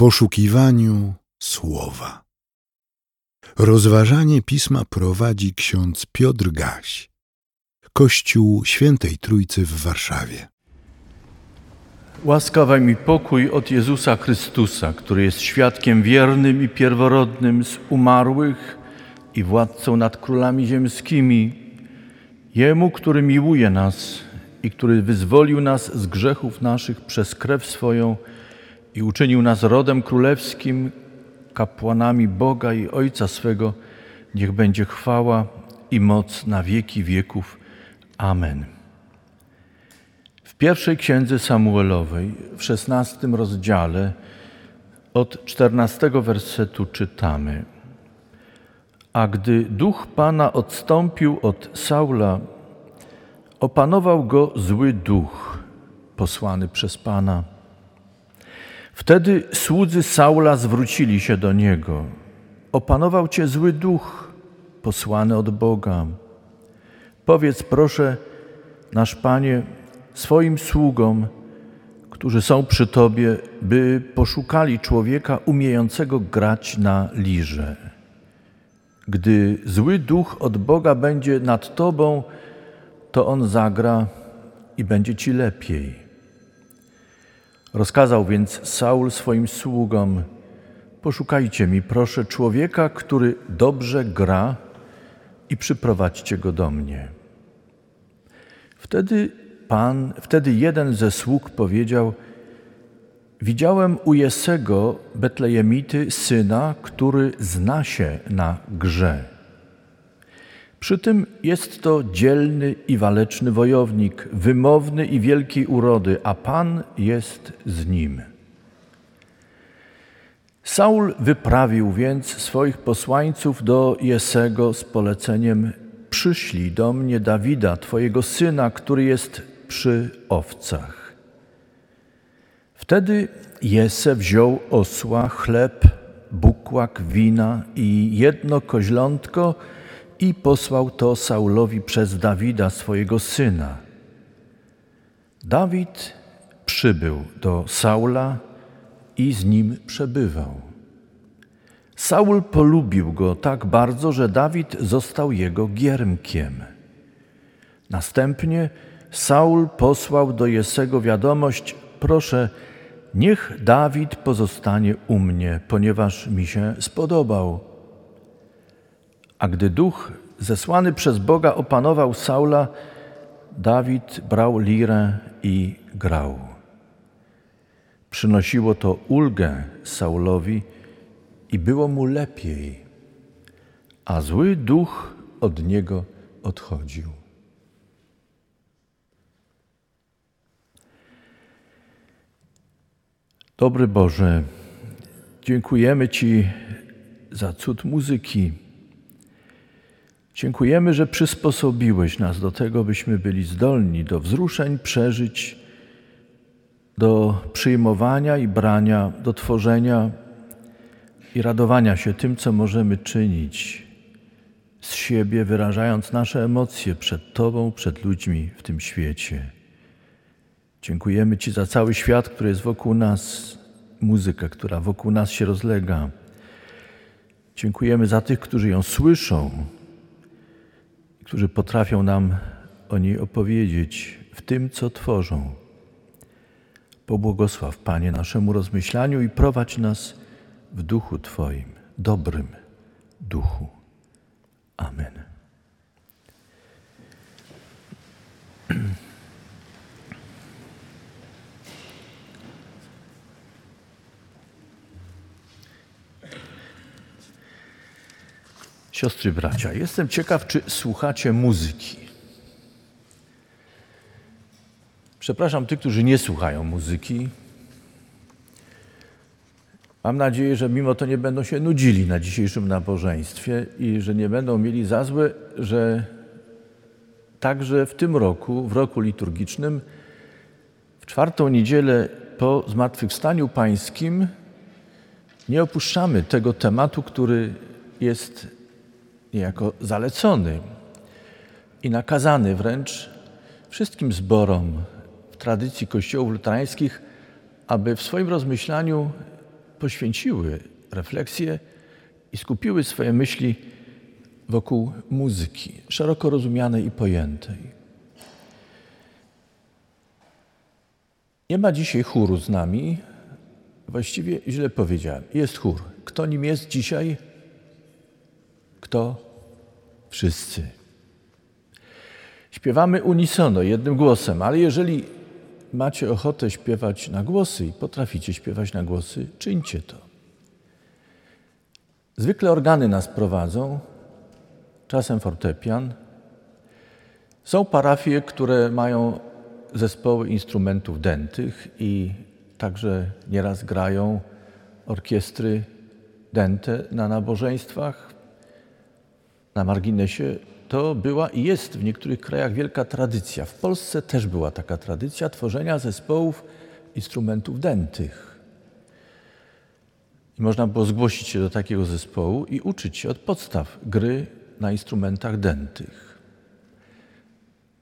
poszukiwaniu słowa. Rozważanie pisma prowadzi ksiądz Piotr Gaś, Kościół Świętej Trójcy w Warszawie. Łaskawa mi pokój od Jezusa Chrystusa, który jest świadkiem wiernym i pierworodnym z umarłych i władcą nad królami ziemskimi. Jemu, który miłuje nas i który wyzwolił nas z grzechów naszych przez krew swoją i uczynił nas rodem królewskim, kapłanami Boga i Ojca swego, niech będzie chwała i moc na wieki wieków. Amen. W pierwszej księdze Samuelowej, w szesnastym rozdziale, od czternastego wersetu czytamy. A gdy duch Pana odstąpił od Saula, opanował go zły duch posłany przez Pana. Wtedy słudzy Saula zwrócili się do niego. Opanował cię zły duch posłany od Boga. Powiedz proszę, nasz Panie, swoim sługom, którzy są przy Tobie, by poszukali człowieka umiejącego grać na lirze. Gdy zły duch od Boga będzie nad Tobą, to on zagra i będzie Ci lepiej. Rozkazał więc Saul swoim sługom: Poszukajcie mi, proszę, człowieka, który dobrze gra i przyprowadźcie go do mnie. Wtedy Pan, wtedy jeden ze sług powiedział: Widziałem u Jesego Betlejemity syna, który zna się na grze. Przy tym jest to dzielny i waleczny wojownik, wymowny i wielkiej urody, a Pan jest z nim. Saul wyprawił więc swoich posłańców do Jesego z poleceniem: Przyślij do mnie Dawida, twojego syna, który jest przy owcach. Wtedy Jese wziął osła, chleb, bukłak wina i jedno koźlątko i posłał to Saulowi przez Dawida, swojego syna. Dawid przybył do Saula i z nim przebywał. Saul polubił go tak bardzo, że Dawid został jego giermkiem. Następnie Saul posłał do Jesego wiadomość: Proszę, niech Dawid pozostanie u mnie, ponieważ mi się spodobał. A gdy duch zesłany przez Boga opanował Saula, Dawid brał lirę i grał. Przynosiło to ulgę Saulowi i było mu lepiej, a zły duch od niego odchodził. Dobry Boże, dziękujemy Ci za cud muzyki Dziękujemy, że przysposobiłeś nas do tego, byśmy byli zdolni do wzruszeń, przeżyć, do przyjmowania i brania, do tworzenia i radowania się tym, co możemy czynić z siebie, wyrażając nasze emocje przed Tobą, przed ludźmi w tym świecie. Dziękujemy Ci za cały świat, który jest wokół nas, muzykę, która wokół nas się rozlega. Dziękujemy za tych, którzy ją słyszą, którzy potrafią nam o niej opowiedzieć w tym, co tworzą. Pobłogosław, Panie, naszemu rozmyślaniu i prowadź nas w duchu Twoim, dobrym duchu. Amen. Siostry, bracia, jestem ciekaw, czy słuchacie muzyki. Przepraszam tych, którzy nie słuchają muzyki. Mam nadzieję, że mimo to nie będą się nudzili na dzisiejszym nabożeństwie i że nie będą mieli za złe, że także w tym roku, w roku liturgicznym, w czwartą niedzielę po Zmartwychwstaniu Pańskim nie opuszczamy tego tematu, który jest niejako zalecony i nakazany wręcz wszystkim zborom w tradycji kościołów luterańskich, aby w swoim rozmyślaniu poświęciły refleksję i skupiły swoje myśli wokół muzyki, szeroko rozumianej i pojętej. Nie ma dzisiaj chóru z nami. Właściwie źle powiedziałem. Jest chór. Kto nim jest dzisiaj? Kto? Wszyscy. Śpiewamy unisono, jednym głosem, ale jeżeli macie ochotę śpiewać na głosy i potraficie śpiewać na głosy, czyńcie to. Zwykle organy nas prowadzą, czasem fortepian. Są parafie, które mają zespoły instrumentów dętych i także nieraz grają orkiestry dęte na nabożeństwach. Na marginesie to była i jest w niektórych krajach wielka tradycja. W Polsce też była taka tradycja tworzenia zespołów instrumentów dętych. I można było zgłosić się do takiego zespołu i uczyć się od podstaw gry na instrumentach dętych.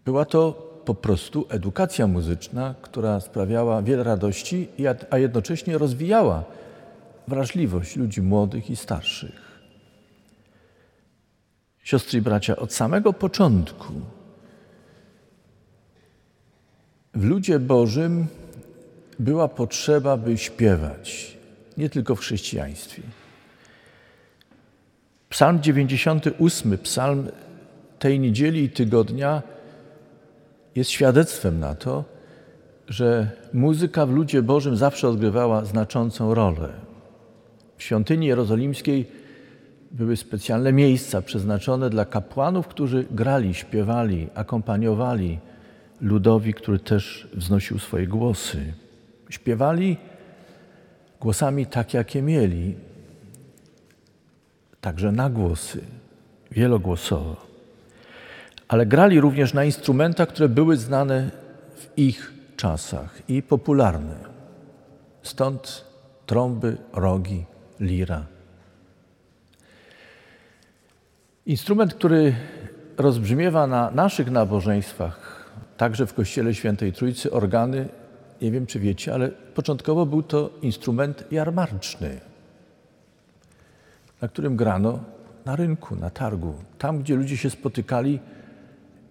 Była to po prostu edukacja muzyczna, która sprawiała wiele radości, a jednocześnie rozwijała wrażliwość ludzi młodych i starszych. Siostry i bracia, od samego początku w ludzie Bożym była potrzeba, by śpiewać, nie tylko w chrześcijaństwie. Psalm 98, psalm tej niedzieli i tygodnia jest świadectwem na to, że muzyka w ludzie Bożym zawsze odgrywała znaczącą rolę. W świątyni jerozolimskiej były specjalne miejsca przeznaczone dla kapłanów, którzy grali, śpiewali, akompaniowali ludowi, który też wznosił swoje głosy. Śpiewali głosami tak, jakie mieli, także na głosy, wielogłosowo ale grali również na instrumentach, które były znane w ich czasach i popularne. Stąd trąby, rogi, lira. Instrument, który rozbrzmiewa na naszych nabożeństwach, także w Kościele Świętej Trójcy, organy, nie wiem czy wiecie, ale początkowo był to instrument jarmarczny, na którym grano na rynku, na targu, tam gdzie ludzie się spotykali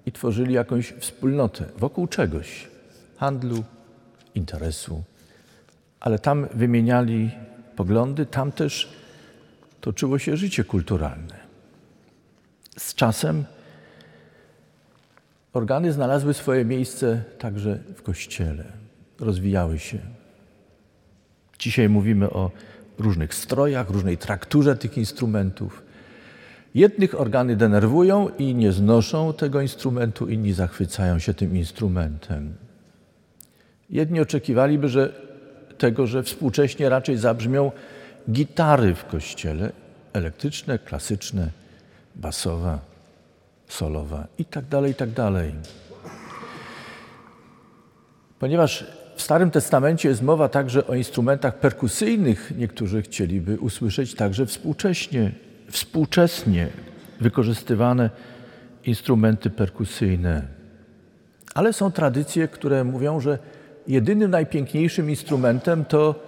i tworzyli jakąś wspólnotę wokół czegoś handlu, interesu, ale tam wymieniali poglądy, tam też toczyło się życie kulturalne. Z czasem organy znalazły swoje miejsce także w kościele, rozwijały się. Dzisiaj mówimy o różnych strojach, różnej trakturze tych instrumentów. Jednych organy denerwują i nie znoszą tego instrumentu, inni zachwycają się tym instrumentem. Jedni oczekiwaliby że tego, że współcześnie raczej zabrzmią gitary w kościele, elektryczne, klasyczne, basowa, solowa i tak dalej, i tak dalej. Ponieważ w Starym Testamencie jest mowa także o instrumentach perkusyjnych, niektórzy chcieliby usłyszeć także współcześnie współczesnie wykorzystywane instrumenty perkusyjne. Ale są tradycje, które mówią, że jedynym najpiękniejszym instrumentem to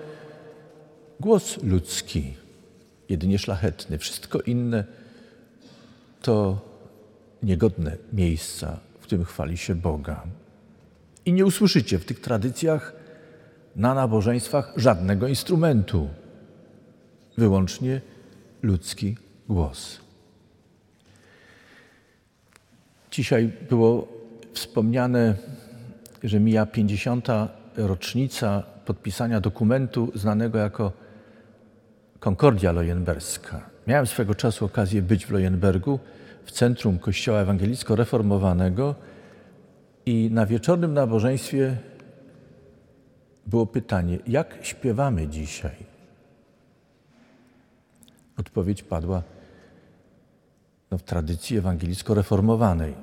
głos ludzki, jedynie szlachetny. Wszystko inne to niegodne miejsca, w którym chwali się Boga. I nie usłyszycie w tych tradycjach na nabożeństwach żadnego instrumentu, wyłącznie ludzki głos. Dzisiaj było wspomniane, że mija 50. rocznica podpisania dokumentu znanego jako Konkordia Lojenberska. Miałem swego czasu okazję być w Lojenbergu, w centrum Kościoła Ewangelicko-Reformowanego i na wieczornym nabożeństwie było pytanie, jak śpiewamy dzisiaj? Odpowiedź padła, no, w tradycji ewangelicko-reformowanej.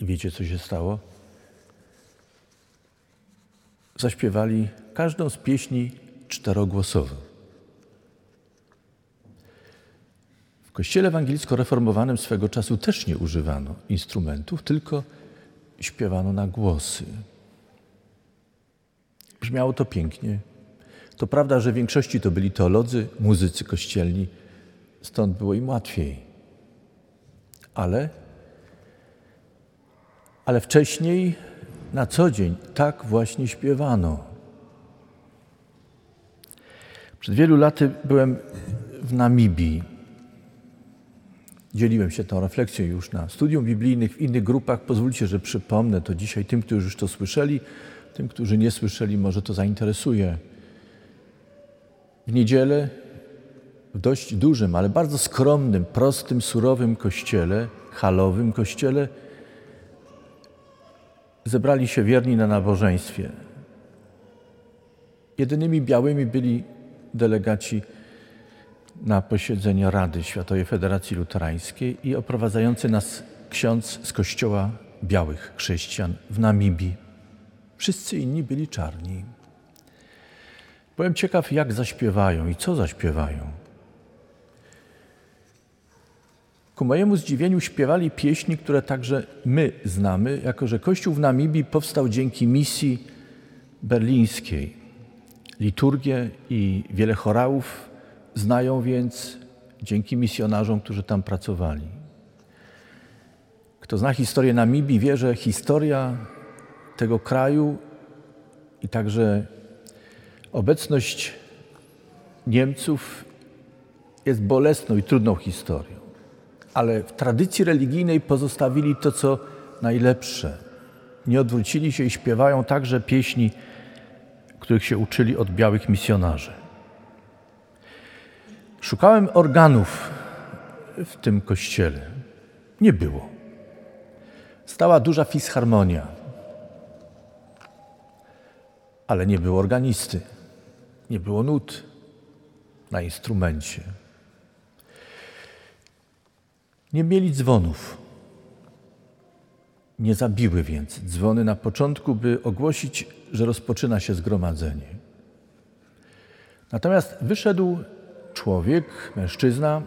I wiecie, co się stało? Zaśpiewali każdą z pieśni czterogłosowo. W kościele ewangelicko-reformowanym swego czasu też nie używano instrumentów, tylko śpiewano na głosy. Brzmiało to pięknie. To prawda, że w większości to byli teolodzy, muzycy kościelni, stąd było im łatwiej. Ale, ale wcześniej na co dzień tak właśnie śpiewano. Przed wielu laty byłem w Namibii. Dzieliłem się tą refleksją już na studium biblijnych, w innych grupach. Pozwólcie, że przypomnę to dzisiaj tym, którzy już to słyszeli, tym, którzy nie słyszeli, może to zainteresuje. W niedzielę w dość dużym, ale bardzo skromnym, prostym, surowym kościele, halowym kościele, zebrali się wierni na nabożeństwie. Jedynymi białymi byli delegaci na posiedzenie Rady Światowej Federacji Luterańskiej i oprowadzający nas ksiądz z kościoła białych chrześcijan w Namibii. Wszyscy inni byli czarni. Byłem ciekaw, jak zaśpiewają i co zaśpiewają. Ku mojemu zdziwieniu śpiewali pieśni, które także my znamy, jako że Kościół w Namibii powstał dzięki misji berlińskiej. Liturgię i wiele chorałów znają więc dzięki misjonarzom, którzy tam pracowali. Kto zna historię Namibii, wie, że historia tego kraju i także obecność Niemców jest bolesną i trudną historią. Ale w tradycji religijnej pozostawili to, co najlepsze. Nie odwrócili się i śpiewają także pieśni których się uczyli od białych misjonarzy. Szukałem organów w tym kościele. Nie było. Stała duża fisharmonia, ale nie było organisty, nie było nut na instrumencie. Nie mieli dzwonów. Nie zabiły więc dzwony na początku, by ogłosić, że rozpoczyna się zgromadzenie. Natomiast wyszedł człowiek, mężczyzna,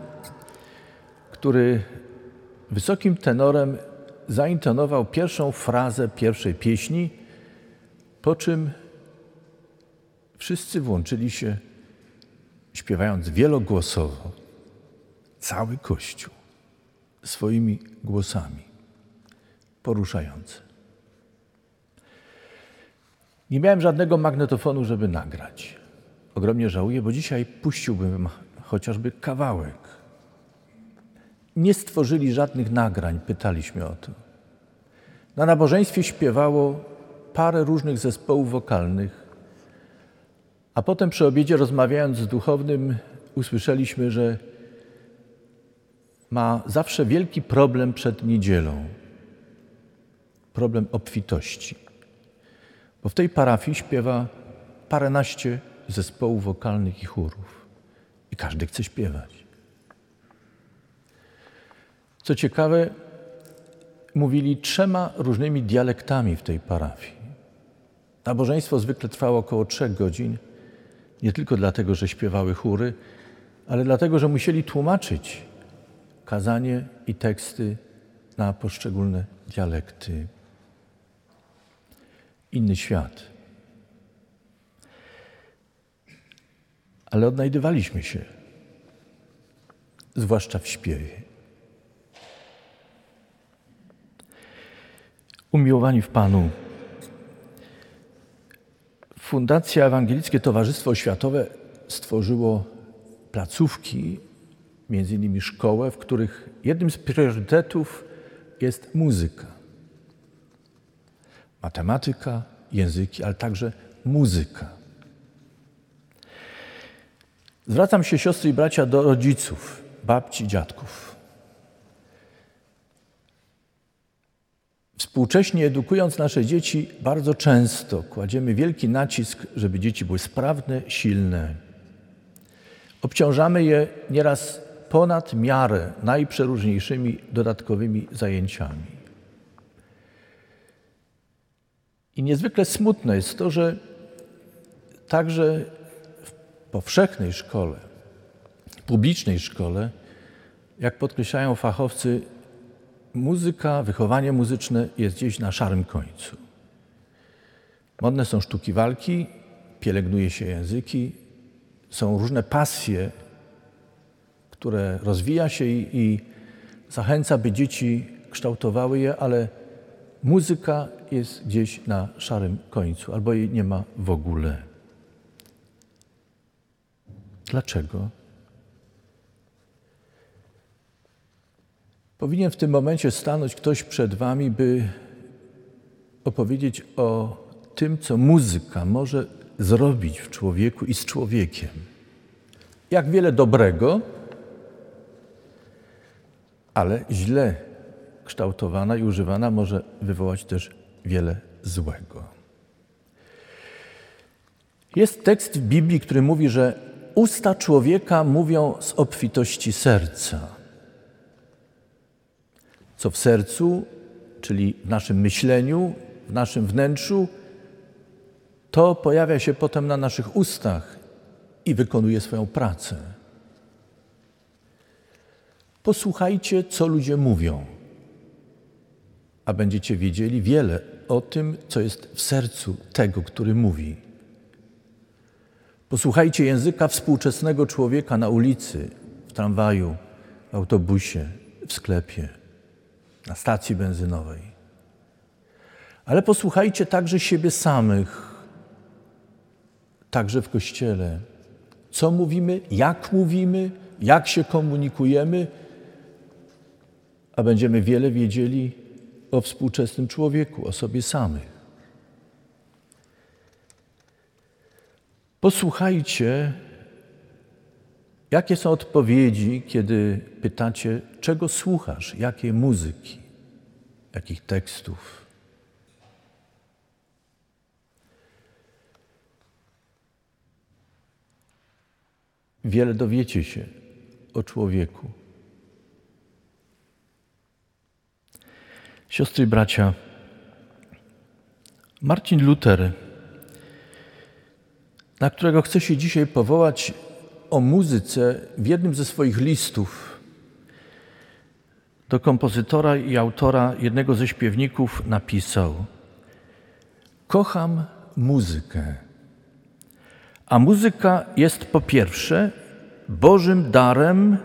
który wysokim tenorem zaintonował pierwszą frazę pierwszej pieśni, po czym wszyscy włączyli się, śpiewając wielogłosowo, cały Kościół swoimi głosami poruszające. Nie miałem żadnego magnetofonu, żeby nagrać. Ogromnie żałuję, bo dzisiaj puściłbym chociażby kawałek. Nie stworzyli żadnych nagrań, pytaliśmy o to. Na nabożeństwie śpiewało parę różnych zespołów wokalnych, a potem przy obiedzie rozmawiając z duchownym usłyszeliśmy, że ma zawsze wielki problem przed niedzielą problem obfitości. Bo w tej parafii śpiewa paręnaście zespołów wokalnych i chórów. I każdy chce śpiewać. Co ciekawe, mówili trzema różnymi dialektami w tej parafii. Nabożeństwo zwykle trwało około trzech godzin, nie tylko dlatego, że śpiewały chóry, ale dlatego, że musieli tłumaczyć kazanie i teksty na poszczególne dialekty inny świat. Ale odnajdywaliśmy się, zwłaszcza w śpiewie. Umiłowani w Panu, Fundacja Ewangelickie Towarzystwo Oświatowe stworzyło placówki, między innymi szkołę, w których jednym z priorytetów jest muzyka matematyka, języki, ale także muzyka. Zwracam się, siostry i bracia, do rodziców, babci, dziadków. Współcześnie edukując nasze dzieci, bardzo często kładziemy wielki nacisk, żeby dzieci były sprawne, silne. Obciążamy je nieraz ponad miarę najprzeróżniejszymi dodatkowymi zajęciami. I niezwykle smutne jest to, że także w powszechnej szkole, publicznej szkole, jak podkreślają fachowcy, muzyka, wychowanie muzyczne jest gdzieś na szarym końcu. Modne są sztuki walki, pielęgnuje się języki, są różne pasje, które rozwija się i, i zachęca, by dzieci kształtowały je, ale muzyka jest gdzieś na szarym końcu, albo jej nie ma w ogóle. Dlaczego? Powinien w tym momencie stanąć ktoś przed Wami, by opowiedzieć o tym, co muzyka może zrobić w człowieku i z człowiekiem. Jak wiele dobrego, ale źle kształtowana i używana może wywołać też wiele złego. Jest tekst w Biblii, który mówi, że usta człowieka mówią z obfitości serca. Co w sercu, czyli w naszym myśleniu, w naszym wnętrzu, to pojawia się potem na naszych ustach i wykonuje swoją pracę. Posłuchajcie, co ludzie mówią, a będziecie wiedzieli wiele o tym, co jest w sercu tego, który mówi. Posłuchajcie języka współczesnego człowieka na ulicy, w tramwaju, w autobusie, w sklepie, na stacji benzynowej. Ale posłuchajcie także siebie samych, także w kościele. Co mówimy, jak mówimy, jak się komunikujemy, a będziemy wiele wiedzieli o współczesnym człowieku, o sobie samych. Posłuchajcie, jakie są odpowiedzi, kiedy pytacie, czego słuchasz, jakiej muzyki, jakich tekstów. Wiele dowiecie się o człowieku. Siostry i bracia, Marcin Luther, na którego chcę się dzisiaj powołać o muzyce, w jednym ze swoich listów do kompozytora i autora jednego ze śpiewników napisał: Kocham muzykę. A muzyka jest po pierwsze Bożym darem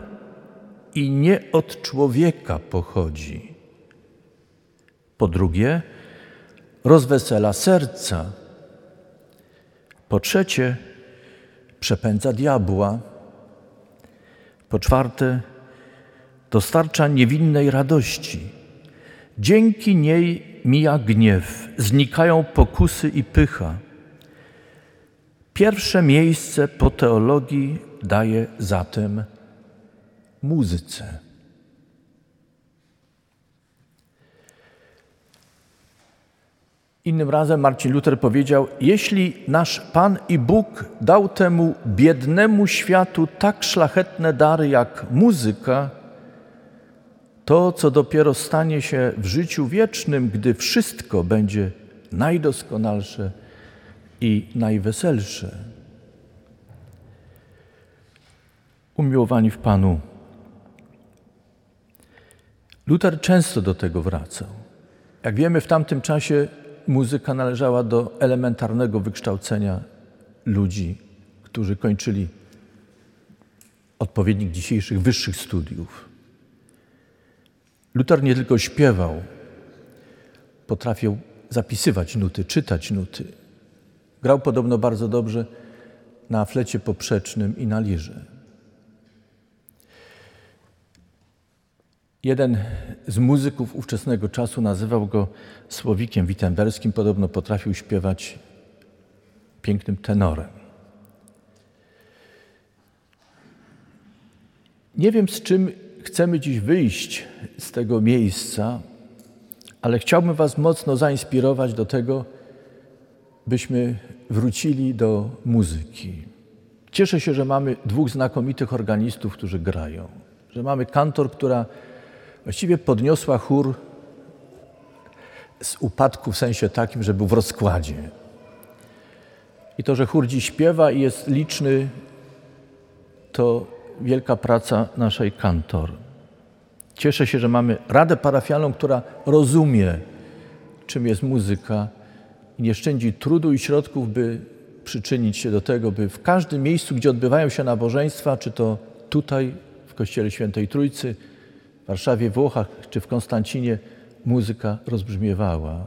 i nie od człowieka pochodzi. Po drugie, rozwesela serca. Po trzecie, przepędza diabła. Po czwarte, dostarcza niewinnej radości. Dzięki niej mija gniew, znikają pokusy i pycha. Pierwsze miejsce po teologii daje zatem muzyce. Innym razem Marcin Luther powiedział: Jeśli nasz Pan i Bóg dał temu biednemu światu tak szlachetne dary jak muzyka, to, co dopiero stanie się w życiu wiecznym, gdy wszystko będzie najdoskonalsze i najweselsze. Umiłowani w Panu, Luther często do tego wracał. Jak wiemy, w tamtym czasie muzyka należała do elementarnego wykształcenia ludzi, którzy kończyli odpowiednik dzisiejszych wyższych studiów. Luther nie tylko śpiewał, potrafił zapisywać nuty, czytać nuty. Grał podobno bardzo dobrze na flecie poprzecznym i na lirze. Jeden z muzyków ówczesnego czasu nazywał go Słowikiem Wittenberskim. Podobno potrafił śpiewać pięknym tenorem. Nie wiem, z czym chcemy dziś wyjść z tego miejsca, ale chciałbym Was mocno zainspirować do tego, byśmy wrócili do muzyki. Cieszę się, że mamy dwóch znakomitych organistów, którzy grają, że mamy kantor, która właściwie podniosła chór z upadku w sensie takim, że był w rozkładzie. I to, że chór dziś śpiewa i jest liczny, to wielka praca naszej kantor. Cieszę się, że mamy Radę Parafialną, która rozumie, czym jest muzyka i nie szczędzi trudu i środków, by przyczynić się do tego, by w każdym miejscu, gdzie odbywają się nabożeństwa, czy to tutaj w Kościele Świętej Trójcy, Warszawie, Włochach czy w Konstancinie, muzyka rozbrzmiewała.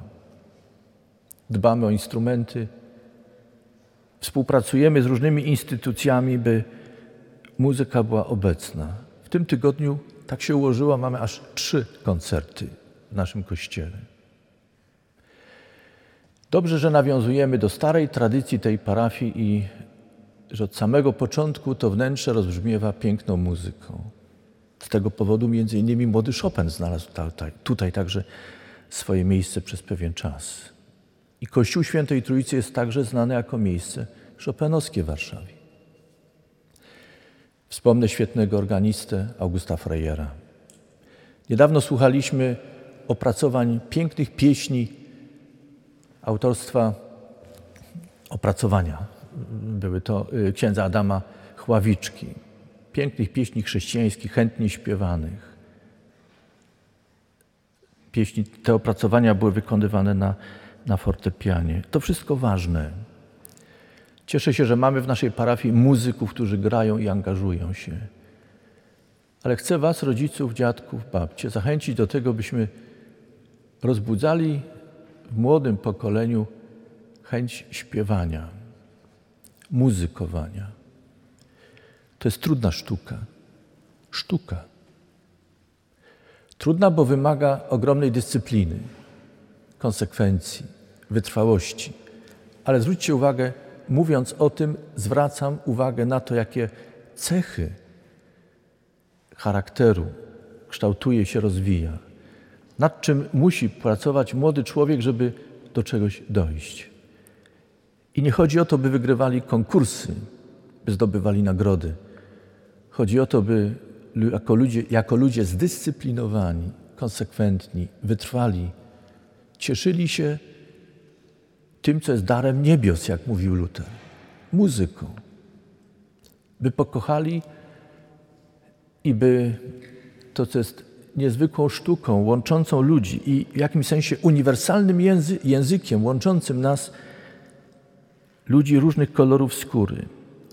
Dbamy o instrumenty, współpracujemy z różnymi instytucjami, by muzyka była obecna. W tym tygodniu tak się ułożyło, mamy aż trzy koncerty w naszym kościele. Dobrze, że nawiązujemy do starej tradycji tej parafii i że od samego początku to wnętrze rozbrzmiewa piękną muzyką. Z tego powodu między innymi młody Chopin znalazł tutaj, także swoje miejsce przez pewien czas. I Kościół Świętej Trójcy jest także znany jako miejsce chopinowskie w Warszawie. Wspomnę świetnego organistę Augusta Freyera. Niedawno słuchaliśmy opracowań pięknych pieśni autorstwa opracowania. Były to y, księdza Adama Chławiczki. Pięknych pieśni chrześcijańskich, chętnie śpiewanych. Pieśni, te opracowania były wykonywane na, na fortepianie. To wszystko ważne. Cieszę się, że mamy w naszej parafii muzyków, którzy grają i angażują się. Ale chcę Was, rodziców, dziadków, babcie, zachęcić do tego, byśmy rozbudzali w młodym pokoleniu chęć śpiewania, muzykowania. To jest trudna sztuka. Sztuka. Trudna, bo wymaga ogromnej dyscypliny, konsekwencji, wytrwałości. Ale zwróćcie uwagę, mówiąc o tym, zwracam uwagę na to, jakie cechy charakteru kształtuje się, rozwija. Nad czym musi pracować młody człowiek, żeby do czegoś dojść. I nie chodzi o to, by wygrywali konkursy, by zdobywali nagrody. Chodzi o to, by jako ludzie, jako ludzie zdyscyplinowani, konsekwentni, wytrwali, cieszyli się tym, co jest darem niebios, jak mówił Luther, muzyką. By pokochali i by to, co jest niezwykłą sztuką, łączącą ludzi i w jakimś sensie uniwersalnym języ językiem łączącym nas, ludzi różnych kolorów skóry,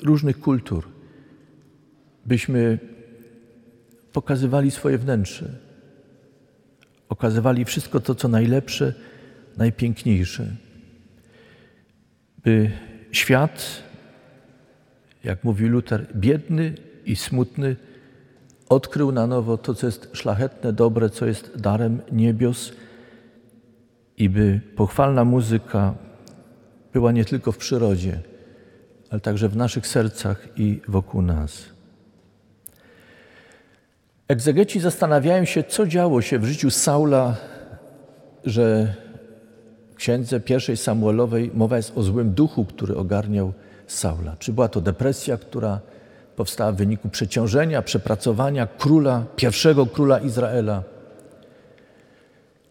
różnych kultur, byśmy pokazywali swoje wnętrze, okazywali wszystko to, co najlepsze, najpiękniejsze by świat, jak mówi Luther, biedny i smutny, odkrył na nowo to, co jest szlachetne, dobre, co jest darem niebios i by pochwalna muzyka była nie tylko w przyrodzie, ale także w naszych sercach i wokół nas. Egzegeci zastanawiają się, co działo się w życiu Saula, że księdze pierwszej Samuelowej mowa jest o złym duchu, który ogarniał Saula. Czy była to depresja, która powstała w wyniku przeciążenia, przepracowania króla, pierwszego króla Izraela?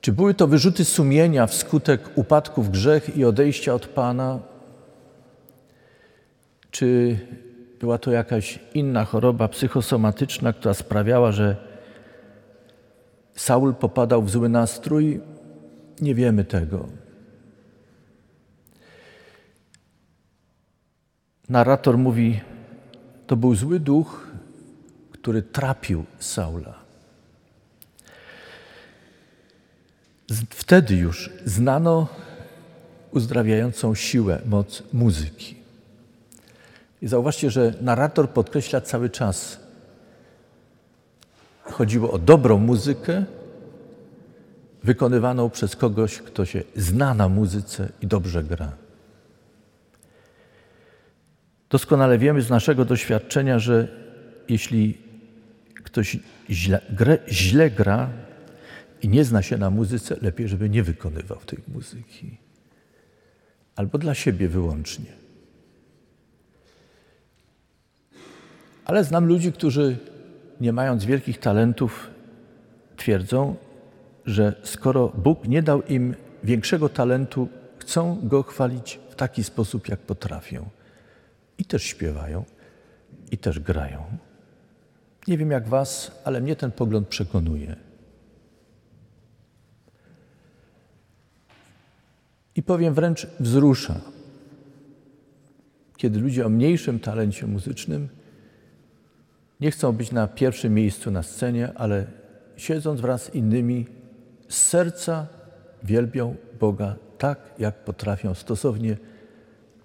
Czy były to wyrzuty sumienia wskutek upadku w grzech i odejścia od Pana? Czy była to jakaś inna choroba psychosomatyczna, która sprawiała, że Saul popadał w zły nastrój? Nie wiemy tego. narrator mówi, to był zły duch, który trapił Saula. Wtedy już znano uzdrawiającą siłę, moc muzyki. I zauważcie, że narrator podkreśla cały czas, chodziło o dobrą muzykę, wykonywaną przez kogoś, kto się zna na muzyce i dobrze gra. Doskonale wiemy z naszego doświadczenia, że jeśli ktoś źle, źle gra i nie zna się na muzyce, lepiej, żeby nie wykonywał tej muzyki. Albo dla siebie wyłącznie. Ale znam ludzi, którzy nie mając wielkich talentów, twierdzą, że skoro Bóg nie dał im większego talentu, chcą go chwalić w taki sposób, jak potrafią. I też śpiewają, i też grają. Nie wiem jak Was, ale mnie ten pogląd przekonuje. I powiem wręcz wzrusza. kiedy ludzie o mniejszym talencie muzycznym nie chcą być na pierwszym miejscu na scenie, ale siedząc wraz z innymi, z serca wielbią Boga tak, jak potrafią stosownie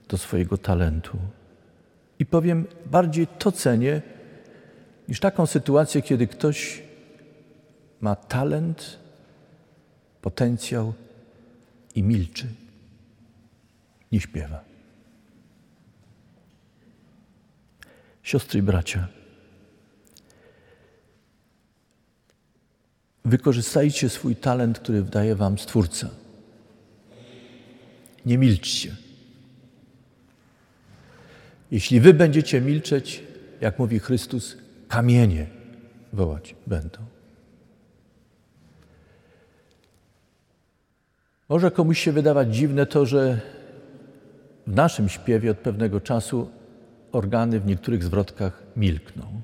do swojego talentu. I powiem, bardziej to cenię niż taką sytuację, kiedy ktoś ma talent, potencjał i milczy, nie śpiewa. Siostry i bracia, wykorzystajcie swój talent, który daje Wam Stwórca. Nie milczcie. Jeśli Wy będziecie milczeć, jak mówi Chrystus, kamienie wołać będą. Może komuś się wydawać dziwne to, że w naszym śpiewie od pewnego czasu organy w niektórych zwrotkach milkną.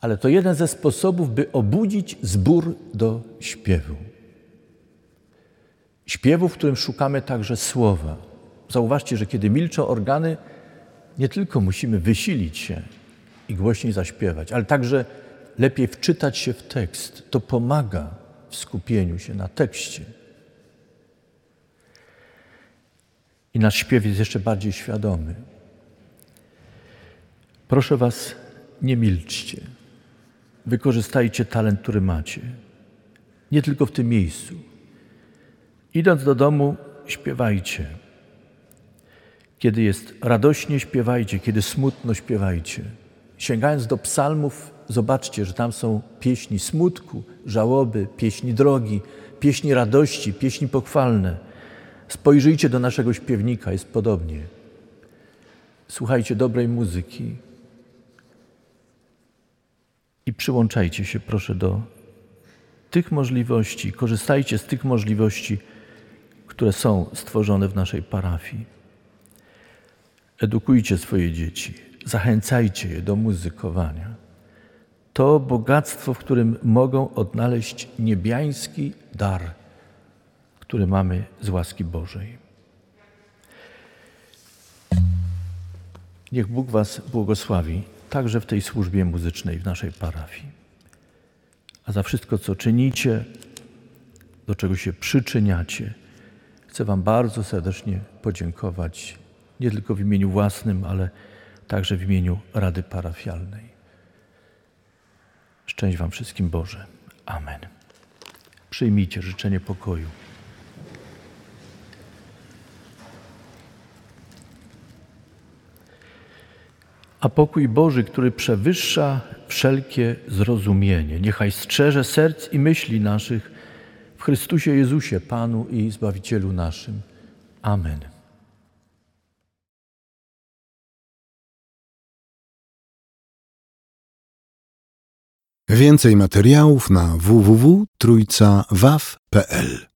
Ale to jeden ze sposobów, by obudzić zbór do śpiewu. Śpiewu, w którym szukamy także słowa. Zauważcie, że kiedy milczą organy, nie tylko musimy wysilić się i głośniej zaśpiewać, ale także lepiej wczytać się w tekst. To pomaga w skupieniu się na tekście. I nasz śpiew jest jeszcze bardziej świadomy. Proszę Was, nie milczcie. Wykorzystajcie talent, który macie. Nie tylko w tym miejscu. Idąc do domu, śpiewajcie. Kiedy jest radośnie, śpiewajcie. Kiedy smutno, śpiewajcie. Sięgając do psalmów, zobaczcie, że tam są pieśni smutku, żałoby, pieśni drogi, pieśni radości, pieśni pochwalne. Spojrzyjcie do naszego śpiewnika, jest podobnie. Słuchajcie dobrej muzyki i przyłączajcie się, proszę, do tych możliwości, korzystajcie z tych możliwości, które są stworzone w naszej parafii. Edukujcie swoje dzieci, zachęcajcie je do muzykowania. To bogactwo, w którym mogą odnaleźć niebiański dar, który mamy z łaski Bożej. Niech Bóg Was błogosławi także w tej służbie muzycznej w naszej parafii. A za wszystko, co czynicie, do czego się przyczyniacie, chcę Wam bardzo serdecznie podziękować, nie tylko w imieniu własnym, ale także w imieniu Rady Parafialnej. Szczęść Wam wszystkim Boże. Amen. Przyjmijcie życzenie pokoju. A pokój Boży, który przewyższa wszelkie zrozumienie, niechaj strzeże serc i myśli naszych w Chrystusie Jezusie, Panu i Zbawicielu naszym. Amen. Więcej materiałów na www.trójcawaw.pl